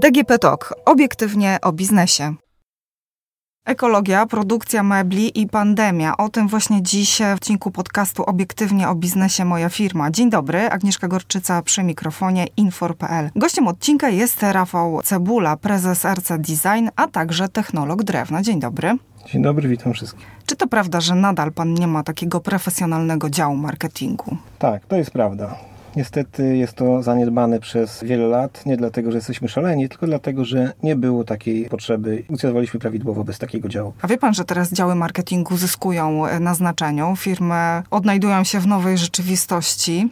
DGP Talk. Obiektywnie o biznesie. Ekologia, produkcja mebli i pandemia. O tym właśnie dziś w odcinku podcastu Obiektywnie o biznesie moja firma. Dzień dobry, Agnieszka Gorczyca przy mikrofonie Infor.pl. Gościem odcinka jest Rafał Cebula, prezes RC Design, a także technolog drewna. Dzień dobry. Dzień dobry, witam wszystkich. Czy to prawda, że nadal pan nie ma takiego profesjonalnego działu marketingu? Tak, to jest prawda. Niestety jest to zaniedbane przez wiele lat, nie dlatego, że jesteśmy szaleni, tylko dlatego, że nie było takiej potrzeby. Funkcjonowaliśmy prawidłowo bez takiego działu. A wie pan, że teraz działy marketingu zyskują na znaczeniu? Firmy odnajdują się w nowej rzeczywistości.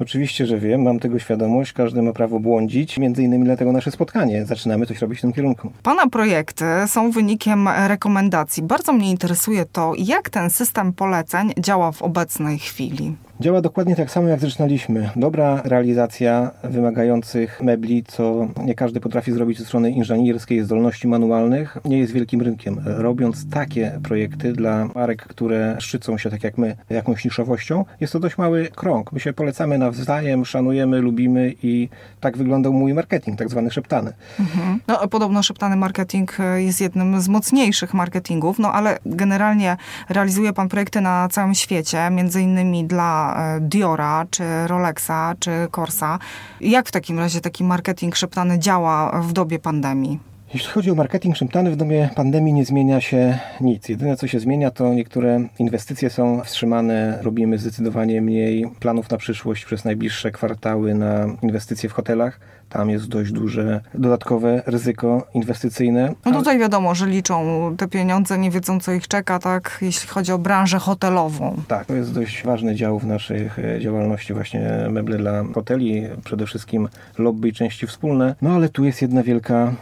Oczywiście, że wiem, mam tego świadomość, każdy ma prawo błądzić, między innymi dlatego nasze spotkanie. Zaczynamy coś robić w tym kierunku. Pana projekty są wynikiem rekomendacji. Bardzo mnie interesuje to, jak ten system poleceń działa w obecnej chwili. Działa dokładnie tak samo jak zaczynaliśmy. Dobra realizacja wymagających mebli, co nie każdy potrafi zrobić ze strony inżynierskiej, zdolności manualnych, nie jest wielkim rynkiem. Robiąc takie projekty dla marek, które szczycą się tak jak my jakąś niszowością, jest to dość mały krąg. My się polecamy nawzajem, szanujemy, lubimy i tak wyglądał mój marketing, tak zwany szeptany. Mhm. No, podobno szeptany marketing jest jednym z mocniejszych marketingów, no ale generalnie realizuje pan projekty na całym świecie, między innymi dla E, Diora, czy Rolexa, czy Corsa. Jak w takim razie taki marketing szeptany działa w dobie pandemii? Jeśli chodzi o marketing szeptany, w dobie pandemii nie zmienia się nic. Jedyne co się zmienia to niektóre inwestycje są wstrzymane, robimy zdecydowanie mniej planów na przyszłość przez najbliższe kwartały na inwestycje w hotelach tam jest dość duże dodatkowe ryzyko inwestycyjne. No tutaj wiadomo, że liczą te pieniądze, nie wiedzą co ich czeka, tak, jeśli chodzi o branżę hotelową. Tak, to jest dość ważny dział w naszej e, działalności, właśnie meble dla hoteli, przede wszystkim lobby i części wspólne. No ale tu jest jedna wielka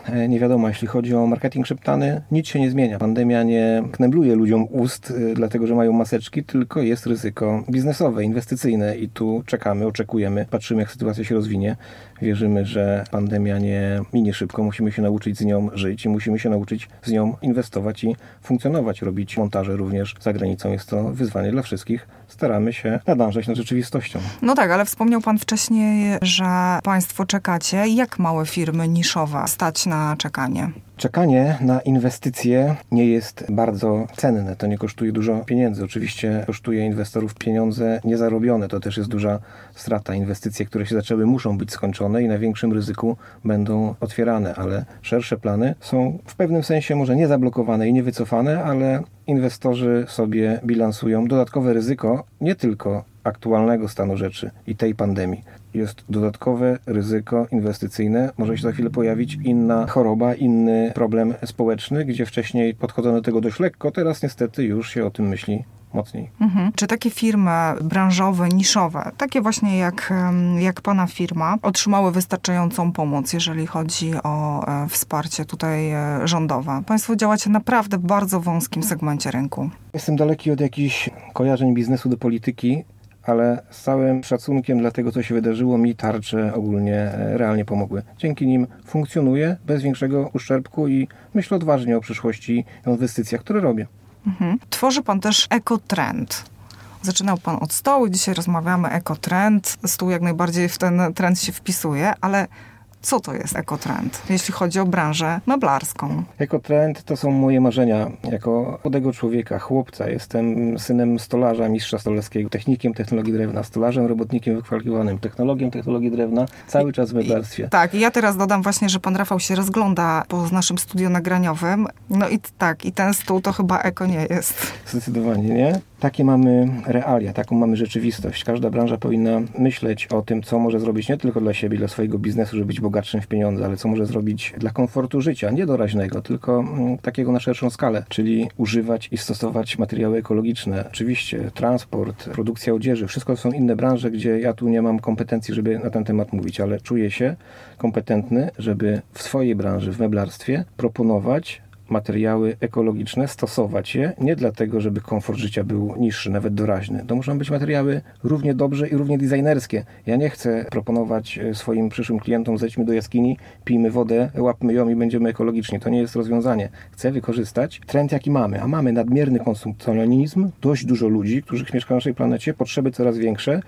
niewiadoma. Jeśli chodzi o marketing szeptany, nic się nie zmienia. Pandemia nie knebluje ludziom ust, e, dlatego że mają maseczki, tylko jest ryzyko biznesowe, inwestycyjne i tu czekamy, oczekujemy, patrzymy jak sytuacja się rozwinie. Wierzymy, że pandemia nie minie szybko. Musimy się nauczyć z nią żyć i musimy się nauczyć z nią inwestować i funkcjonować, robić montaże również za granicą. Jest to wyzwanie dla wszystkich. Staramy się nadążać nad rzeczywistością. No tak, ale wspomniał Pan wcześniej, że Państwo czekacie. Jak małe firmy niszowe stać na czekanie? Czekanie na inwestycje nie jest bardzo cenne. To nie kosztuje dużo pieniędzy. Oczywiście kosztuje inwestorów pieniądze niezarobione. To też jest duża strata. Inwestycje, które się zaczęły, muszą być skończone i na większym ryzyku będą otwierane, ale szersze plany są w pewnym sensie może nie zablokowane i nie wycofane, ale inwestorzy sobie bilansują dodatkowe ryzyko nie tylko aktualnego stanu rzeczy i tej pandemii. Jest dodatkowe ryzyko inwestycyjne. Może się za chwilę pojawić inna choroba, inny problem społeczny, gdzie wcześniej podchodzono do tego dość lekko, teraz niestety już się o tym myśli mocniej. Mhm. Czy takie firmy branżowe, niszowe, takie właśnie jak, jak Pana firma, otrzymały wystarczającą pomoc, jeżeli chodzi o e, wsparcie tutaj e, rządowe? Państwo działacie naprawdę w bardzo wąskim segmencie rynku. Jestem daleki od jakichś kojarzeń biznesu do polityki ale z całym szacunkiem dla tego, co się wydarzyło, mi tarcze ogólnie e, realnie pomogły. Dzięki nim funkcjonuję bez większego uszczerbku i myślę odważnie o przyszłości i inwestycjach, które robię. Mhm. Tworzy pan też ekotrend. Zaczynał pan od stołu, dzisiaj rozmawiamy ekotrend. Stół jak najbardziej w ten trend się wpisuje, ale co to jest ekotrend, jeśli chodzi o branżę meblarską? Ekotrend to są moje marzenia jako młodego człowieka, chłopca. Jestem synem stolarza, mistrza stolarskiego, technikiem technologii drewna, stolarzem, robotnikiem wykwalifikowanym, technologiem technologii drewna, cały czas w meblarstwie. I, tak, i ja teraz dodam właśnie, że pan Rafał się rozgląda po naszym studiu nagraniowym. No i tak, i ten stół to chyba eko nie jest. Zdecydowanie nie. Takie mamy realia, taką mamy rzeczywistość. Każda branża powinna myśleć o tym, co może zrobić nie tylko dla siebie, dla swojego biznesu, żeby być bogatszym w pieniądze, ale co może zrobić dla komfortu życia, nie doraźnego, tylko mm, takiego na szerszą skalę, czyli używać i stosować materiały ekologiczne. Oczywiście transport, produkcja odzieży, wszystko są inne branże, gdzie ja tu nie mam kompetencji, żeby na ten temat mówić, ale czuję się kompetentny, żeby w swojej branży, w meblarstwie proponować materiały ekologiczne, stosować je nie dlatego, żeby komfort życia był niższy, nawet doraźny. To muszą być materiały równie dobrze i równie designerskie. Ja nie chcę proponować e, swoim przyszłym klientom, zejdźmy do jaskini, pijmy wodę, łapmy ją i będziemy ekologiczni. To nie jest rozwiązanie. Chcę wykorzystać trend, jaki mamy, a mamy nadmierny konsumpcjonizm, dość dużo ludzi, którzy mieszkają na naszej planecie, potrzeby coraz większe,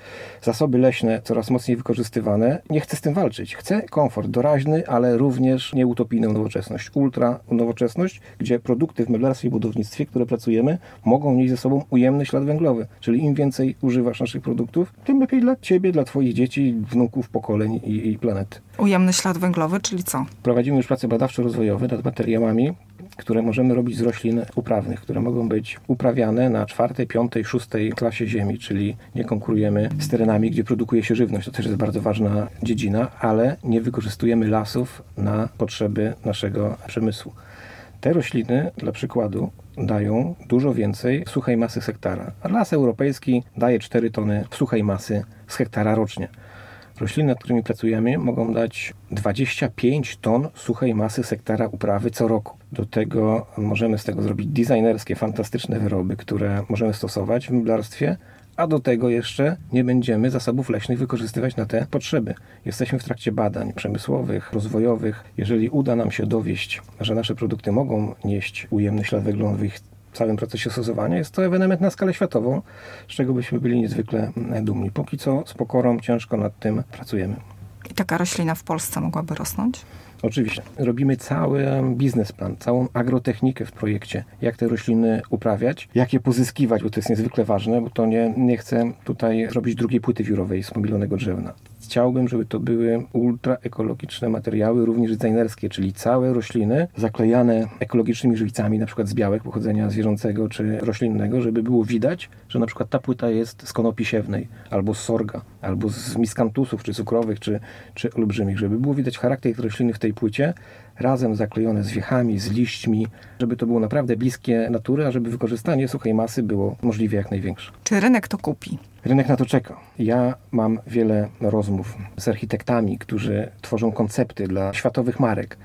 zasoby leśne coraz mocniej wykorzystywane. Nie chcę z tym walczyć. Chcę komfort doraźny, ale również nieutopijną nowoczesność, ultra nowoczesność, gdzie produkty w meblarstwie i budownictwie, które pracujemy, mogą nieść ze sobą ujemny ślad węglowy. Czyli im więcej używasz naszych produktów, tym lepiej dla Ciebie, dla Twoich dzieci, wnuków, pokoleń i, i planety. Ujemny ślad węglowy, czyli co? Prowadzimy już prace badawczo-rozwojowe nad materiałami, które możemy robić z roślin uprawnych, które mogą być uprawiane na czwartej, piątej, szóstej klasie ziemi, czyli nie konkurujemy z terenami, gdzie produkuje się żywność. To też jest bardzo ważna dziedzina, ale nie wykorzystujemy lasów na potrzeby naszego przemysłu. Te rośliny, dla przykładu, dają dużo więcej suchej masy z hektara. Las europejski daje 4 tony suchej masy z hektara rocznie. Rośliny, nad którymi pracujemy, mogą dać 25 ton suchej masy hektara uprawy co roku. Do tego możemy z tego zrobić designerskie, fantastyczne wyroby, które możemy stosować w meblarstwie, a do tego jeszcze nie będziemy zasobów leśnych wykorzystywać na te potrzeby. Jesteśmy w trakcie badań przemysłowych, rozwojowych. Jeżeli uda nam się dowieść, że nasze produkty mogą nieść ujemny ślad węglowy w całym procesie stosowania, jest to ewenement na skalę światową, z czego byśmy byli niezwykle dumni. Póki co z pokorą ciężko nad tym pracujemy. I taka roślina w Polsce mogłaby rosnąć? Oczywiście. Robimy cały biznesplan, całą agrotechnikę w projekcie, jak te rośliny uprawiać, jak je pozyskiwać, bo to jest niezwykle ważne, bo to nie, nie chcę tutaj robić drugiej płyty wiórowej z mobilonego drzewna chciałbym, żeby to były ultra ekologiczne materiały, również designerskie, czyli całe rośliny zaklejane ekologicznymi żywicami, na przykład z białek pochodzenia zwierzęcego czy roślinnego, żeby było widać, że na przykład ta płyta jest z konopi siewnej, albo z sorga, albo z miskantusów, czy cukrowych, czy, czy olbrzymich, żeby było widać charakter rośliny w tej płycie, razem zaklejone z wiechami, z liśćmi, żeby to było naprawdę bliskie natury, a żeby wykorzystanie suchej masy było możliwie jak największe. Czy rynek to kupi? Rynek na to czeka. Ja mam wiele rozmów z architektami, którzy tworzą koncepty dla światowych marek.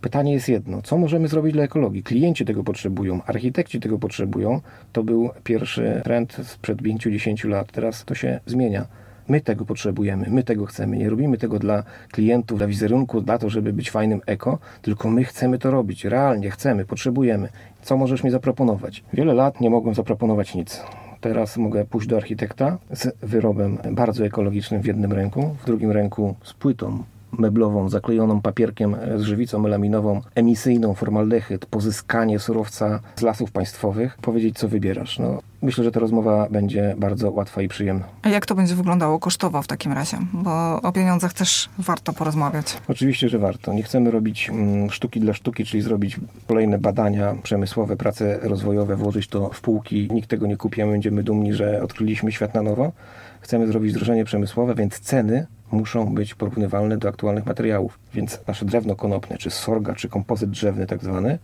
Pytanie jest jedno: co możemy zrobić dla ekologii? Klienci tego potrzebują, architekci tego potrzebują. To był pierwszy trend sprzed 5-10 lat. Teraz to się zmienia. My tego potrzebujemy, my tego chcemy. Nie robimy tego dla klientów, dla wizerunku, dla to, żeby być fajnym eko, tylko my chcemy to robić. Realnie chcemy, potrzebujemy. Co możesz mi zaproponować? Wiele lat nie mogłem zaproponować nic. Teraz mogę pójść do architekta z wyrobem bardzo ekologicznym w jednym ręku, w drugim ręku z płytą meblową zaklejoną papierkiem z żywicą melaminową, emisyjną, formaldehyd, pozyskanie surowca z lasów państwowych, powiedzieć co wybierasz. No, myślę, że ta rozmowa będzie bardzo łatwa i przyjemna. A jak to będzie wyglądało kosztowo w takim razie? Bo o pieniądzach też warto porozmawiać. Oczywiście, że warto. Nie chcemy robić mm, sztuki dla sztuki, czyli zrobić kolejne badania przemysłowe, prace rozwojowe, włożyć to w półki. Nikt tego nie kupi, a my będziemy dumni, że odkryliśmy świat na nowo. Chcemy zrobić wdrożenie przemysłowe, więc ceny muszą być porównywalne do aktualnych materiałów. Więc nasze drewno konopne, czy sorga, czy kompozyt drzewny tak zwany,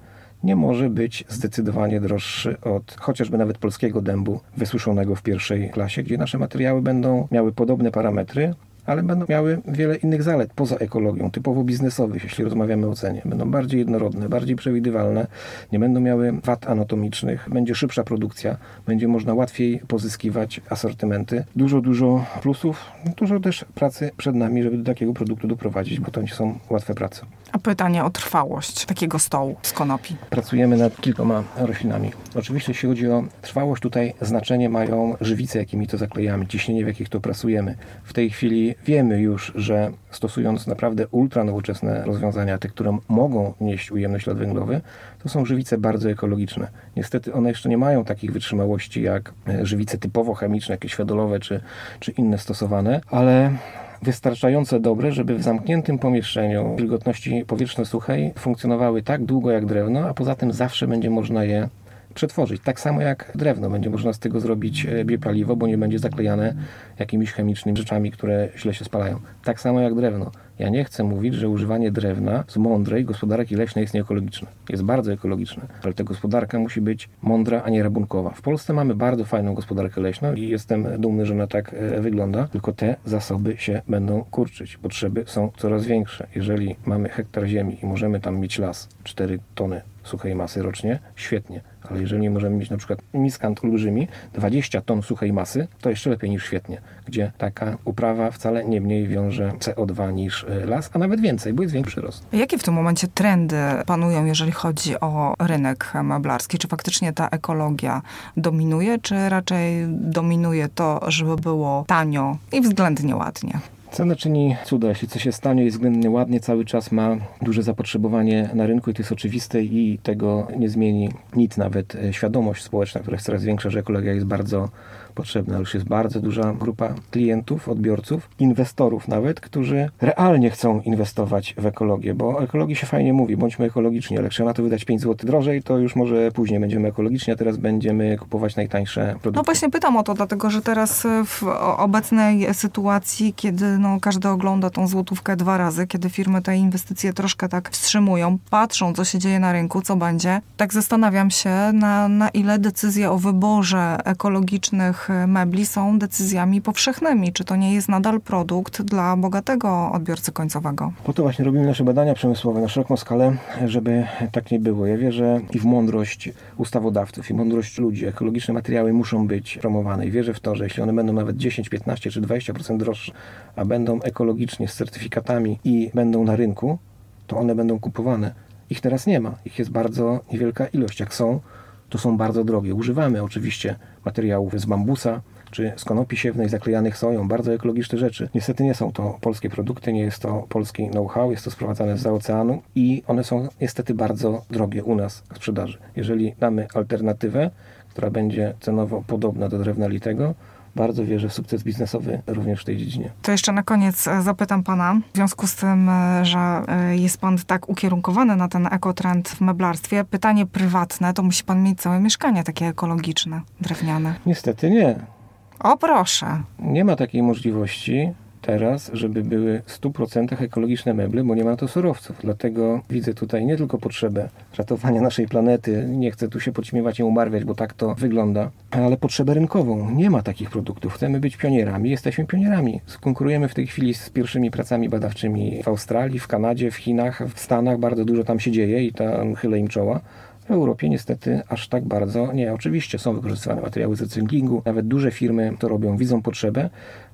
nie może być zdecydowanie droższy od chociażby nawet polskiego dębu wysłuszonego w pierwszej klasie, gdzie nasze materiały będą miały podobne parametry, ale będą miały wiele innych zalet poza ekologią, typowo biznesowych, jeśli rozmawiamy o cenie. Będą bardziej jednorodne, bardziej przewidywalne, nie będą miały wad anatomicznych, będzie szybsza produkcja, będzie można łatwiej pozyskiwać asortymenty. Dużo, dużo plusów, dużo też pracy przed nami, żeby do takiego produktu doprowadzić, bo to nie są łatwe prace. A pytanie o trwałość takiego stołu z konopi. Pracujemy nad kilkoma roślinami. Oczywiście, jeśli chodzi o trwałość, tutaj znaczenie mają żywice, jakimi to zaklejamy, ciśnienie, w jakich to pracujemy. W tej chwili wiemy już, że stosując naprawdę ultra nowoczesne rozwiązania, te, które mogą nieść ujemny ślad węglowy, to są żywice bardzo ekologiczne. Niestety one jeszcze nie mają takich wytrzymałości jak żywice typowo chemiczne, jakieś świadolowe czy, czy inne stosowane, ale wystarczająco dobre, żeby w zamkniętym pomieszczeniu wilgotności powietrzno-suchej funkcjonowały tak długo jak drewno, a poza tym zawsze będzie można je przetworzyć. Tak samo jak drewno. Będzie można z tego zrobić e, biopaliwo, bo nie będzie zaklejane jakimiś chemicznymi rzeczami, które źle się spalają. Tak samo jak drewno. Ja nie chcę mówić, że używanie drewna z mądrej gospodarki leśnej jest nieekologiczne. Jest bardzo ekologiczne, ale ta gospodarka musi być mądra, a nie rabunkowa. W Polsce mamy bardzo fajną gospodarkę leśną i jestem dumny, że ona tak e, wygląda, tylko te zasoby się będą kurczyć. Potrzeby są coraz większe. Jeżeli mamy hektar ziemi i możemy tam mieć las 4 tony suchej masy rocznie, świetnie. Ale jeżeli możemy mieć na przykład miskant olbrzymi, 20 ton suchej masy, to jeszcze lepiej niż świetnie, gdzie taka uprawa wcale nie mniej wiąże CO2 niż e, las, a nawet więcej, bo jest większy przyrost. Jakie w tym momencie trendy panują, jeżeli chodzi o rynek meblarski? Czy faktycznie ta ekologia dominuje, czy raczej dominuje to, żeby było tanio i względnie ładnie? Cena czyni cuda. Jeśli coś jest tanio i względnie ładnie, cały czas ma duże zapotrzebowanie na rynku i to jest oczywiste i tego nie zmieni nic, nawet e, świadomość społeczna, która jest coraz większa, że ekologia jest bardzo potrzebna, już jest bardzo duża grupa klientów, odbiorców, inwestorów nawet, którzy realnie chcą inwestować w ekologię, bo ekologii się fajnie mówi, bądźmy ekologiczni, ale trzeba to wydać 5 zł drożej, to już może później będziemy ekologiczni, a teraz będziemy kupować najtańsze produkty. No właśnie pytam o to, dlatego że teraz w obecnej sytuacji, kiedy no, każdy ogląda tą złotówkę dwa razy, kiedy firmy te inwestycje troszkę tak wstrzymują, patrzą, co się dzieje na rynku, co będzie, tak zastanawiam się, na, na ile decyzje o wyborze ekologicznych mebli są decyzjami powszechnymi. Czy to nie jest nadal produkt dla bogatego odbiorcy końcowego? Po to właśnie robimy nasze badania przemysłowe na szeroką skalę, żeby tak nie było. Ja wierzę i w mądrość ustawodawców, i mądrość ludzi. Ekologiczne materiały muszą być promowane i wierzę w to, że jeśli one będą nawet 10, 15 czy 20% droższe, a będą ekologicznie z certyfikatami i będą na rynku, to one będą kupowane. Ich teraz nie ma. Ich jest bardzo niewielka ilość. Jak są, to są bardzo drogie. Używamy oczywiście materiałów z bambusa, czy z konopi siewnej zaklejanych soją, bardzo ekologiczne rzeczy. Niestety nie są to polskie produkty, nie jest to polski know-how, jest to sprowadzane z oceanu i one są niestety bardzo drogie u nas w sprzedaży. Jeżeli damy alternatywę, która będzie cenowo podobna do drewna litego, bardzo wierzę w sukces biznesowy również w tej dziedzinie. To jeszcze na koniec e, zapytam pana, w związku z tym, e, że e, jest pan tak ukierunkowany na ten ekotrend w meblarstwie, pytanie prywatne, to musi pan mieć całe mieszkanie takie ekologiczne, drewniane. Niestety nie. O proszę. Nie ma takiej możliwości teraz, żeby były w 100% ekologiczne meble, bo nie ma na to surowców. Dlatego widzę tutaj nie tylko potrzebę ratowania naszej planety, nie chcę tu się podśmiewać i umarwiać, bo tak to wygląda, ale potrzebę rynkową. Nie ma takich produktów. Chcemy być pionierami, jesteśmy pionierami. Konkurujemy w tej chwili z pierwszymi pracami badawczymi w Australii, w Kanadzie, w Chinach, w Stanach. Bardzo dużo tam się dzieje i tam chylę im czoła. W Europie niestety aż tak bardzo nie. Oczywiście są wykorzystywane materiały z recyklingu, nawet duże firmy to robią, widzą potrzebę,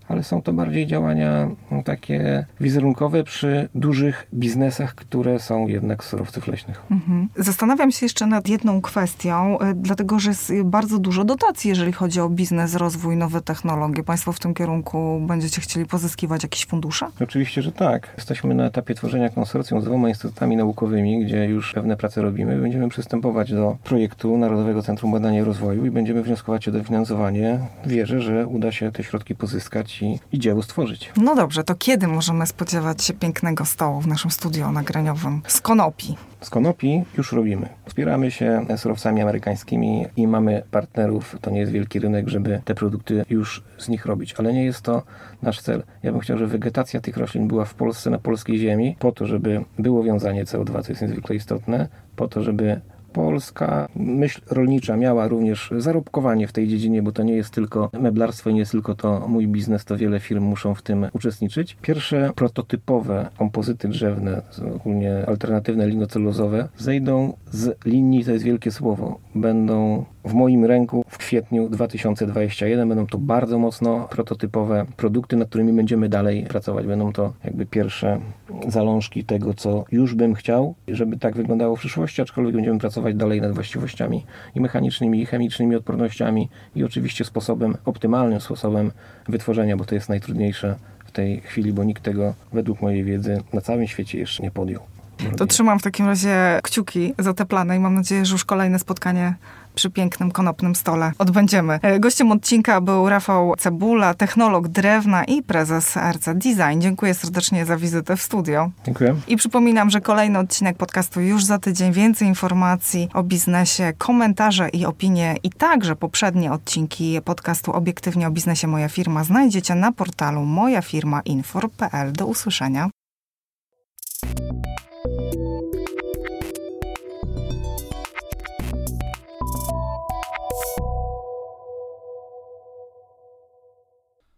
ale są to bardziej działania no, takie wizerunkowe przy dużych biznesach, które są jednak z surowców leśnych. Mhm. Zastanawiam się jeszcze nad jedną kwestią, y, dlatego że jest bardzo dużo dotacji, jeżeli chodzi o biznes, rozwój, nowe technologie. Państwo w tym kierunku będziecie chcieli pozyskiwać jakieś fundusze? Oczywiście, że tak. Jesteśmy na etapie tworzenia konsorcjum z dwoma instytutami naukowymi, gdzie już pewne prace robimy. Będziemy przystępować do projektu Narodowego Centrum Badania i Rozwoju i będziemy wnioskować o dofinansowanie. Wierzę, że uda się te środki pozyskać i, i dzieło stworzyć. No dobrze, to kiedy możemy spodziewać się pięknego stołu w naszym studio nagraniowym z konopi? Z konopi już robimy. Wspieramy się surowcami amerykańskimi i mamy partnerów. To nie jest wielki rynek, żeby te produkty już z nich robić, ale nie jest to nasz cel. Ja bym chciał, żeby wegetacja tych roślin była w Polsce, na polskiej ziemi, po to, żeby było wiązanie CO2, co jest niezwykle istotne, po to, żeby polska myśl rolnicza miała również zarobkowanie w tej dziedzinie, bo to nie jest tylko meblarstwo i nie jest tylko to mój biznes, to wiele firm muszą w tym uczestniczyć. Pierwsze prototypowe kompozyty drzewne, ogólnie alternatywne linocelulozowe, zejdą z linii, to jest wielkie słowo, będą w moim ręku w kwietniu 2021. Będą to bardzo mocno prototypowe produkty, nad którymi będziemy dalej pracować. Będą to jakby pierwsze zalążki tego, co już bym chciał, żeby tak wyglądało w przyszłości, aczkolwiek będziemy pracować dalej nad właściwościami i mechanicznymi, i chemicznymi odpornościami i oczywiście sposobem, optymalnym sposobem wytworzenia, bo to jest najtrudniejsze w tej chwili, bo nikt tego według mojej wiedzy na całym świecie jeszcze nie podjął. To trzymam w takim razie kciuki za te plany i mam nadzieję, że już kolejne spotkanie przy pięknym konopnym stole odbędziemy. E, gościem odcinka był Rafał Cebula, technolog drewna i prezes RC Design. Dziękuję serdecznie za wizytę w studio. Dziękuję. I przypominam, że kolejny odcinek podcastu już za tydzień. Więcej informacji o biznesie, komentarze i opinie i także poprzednie odcinki podcastu Obiektywnie o biznesie Moja Firma znajdziecie na portalu mojafirmainfor.pl. Do usłyszenia.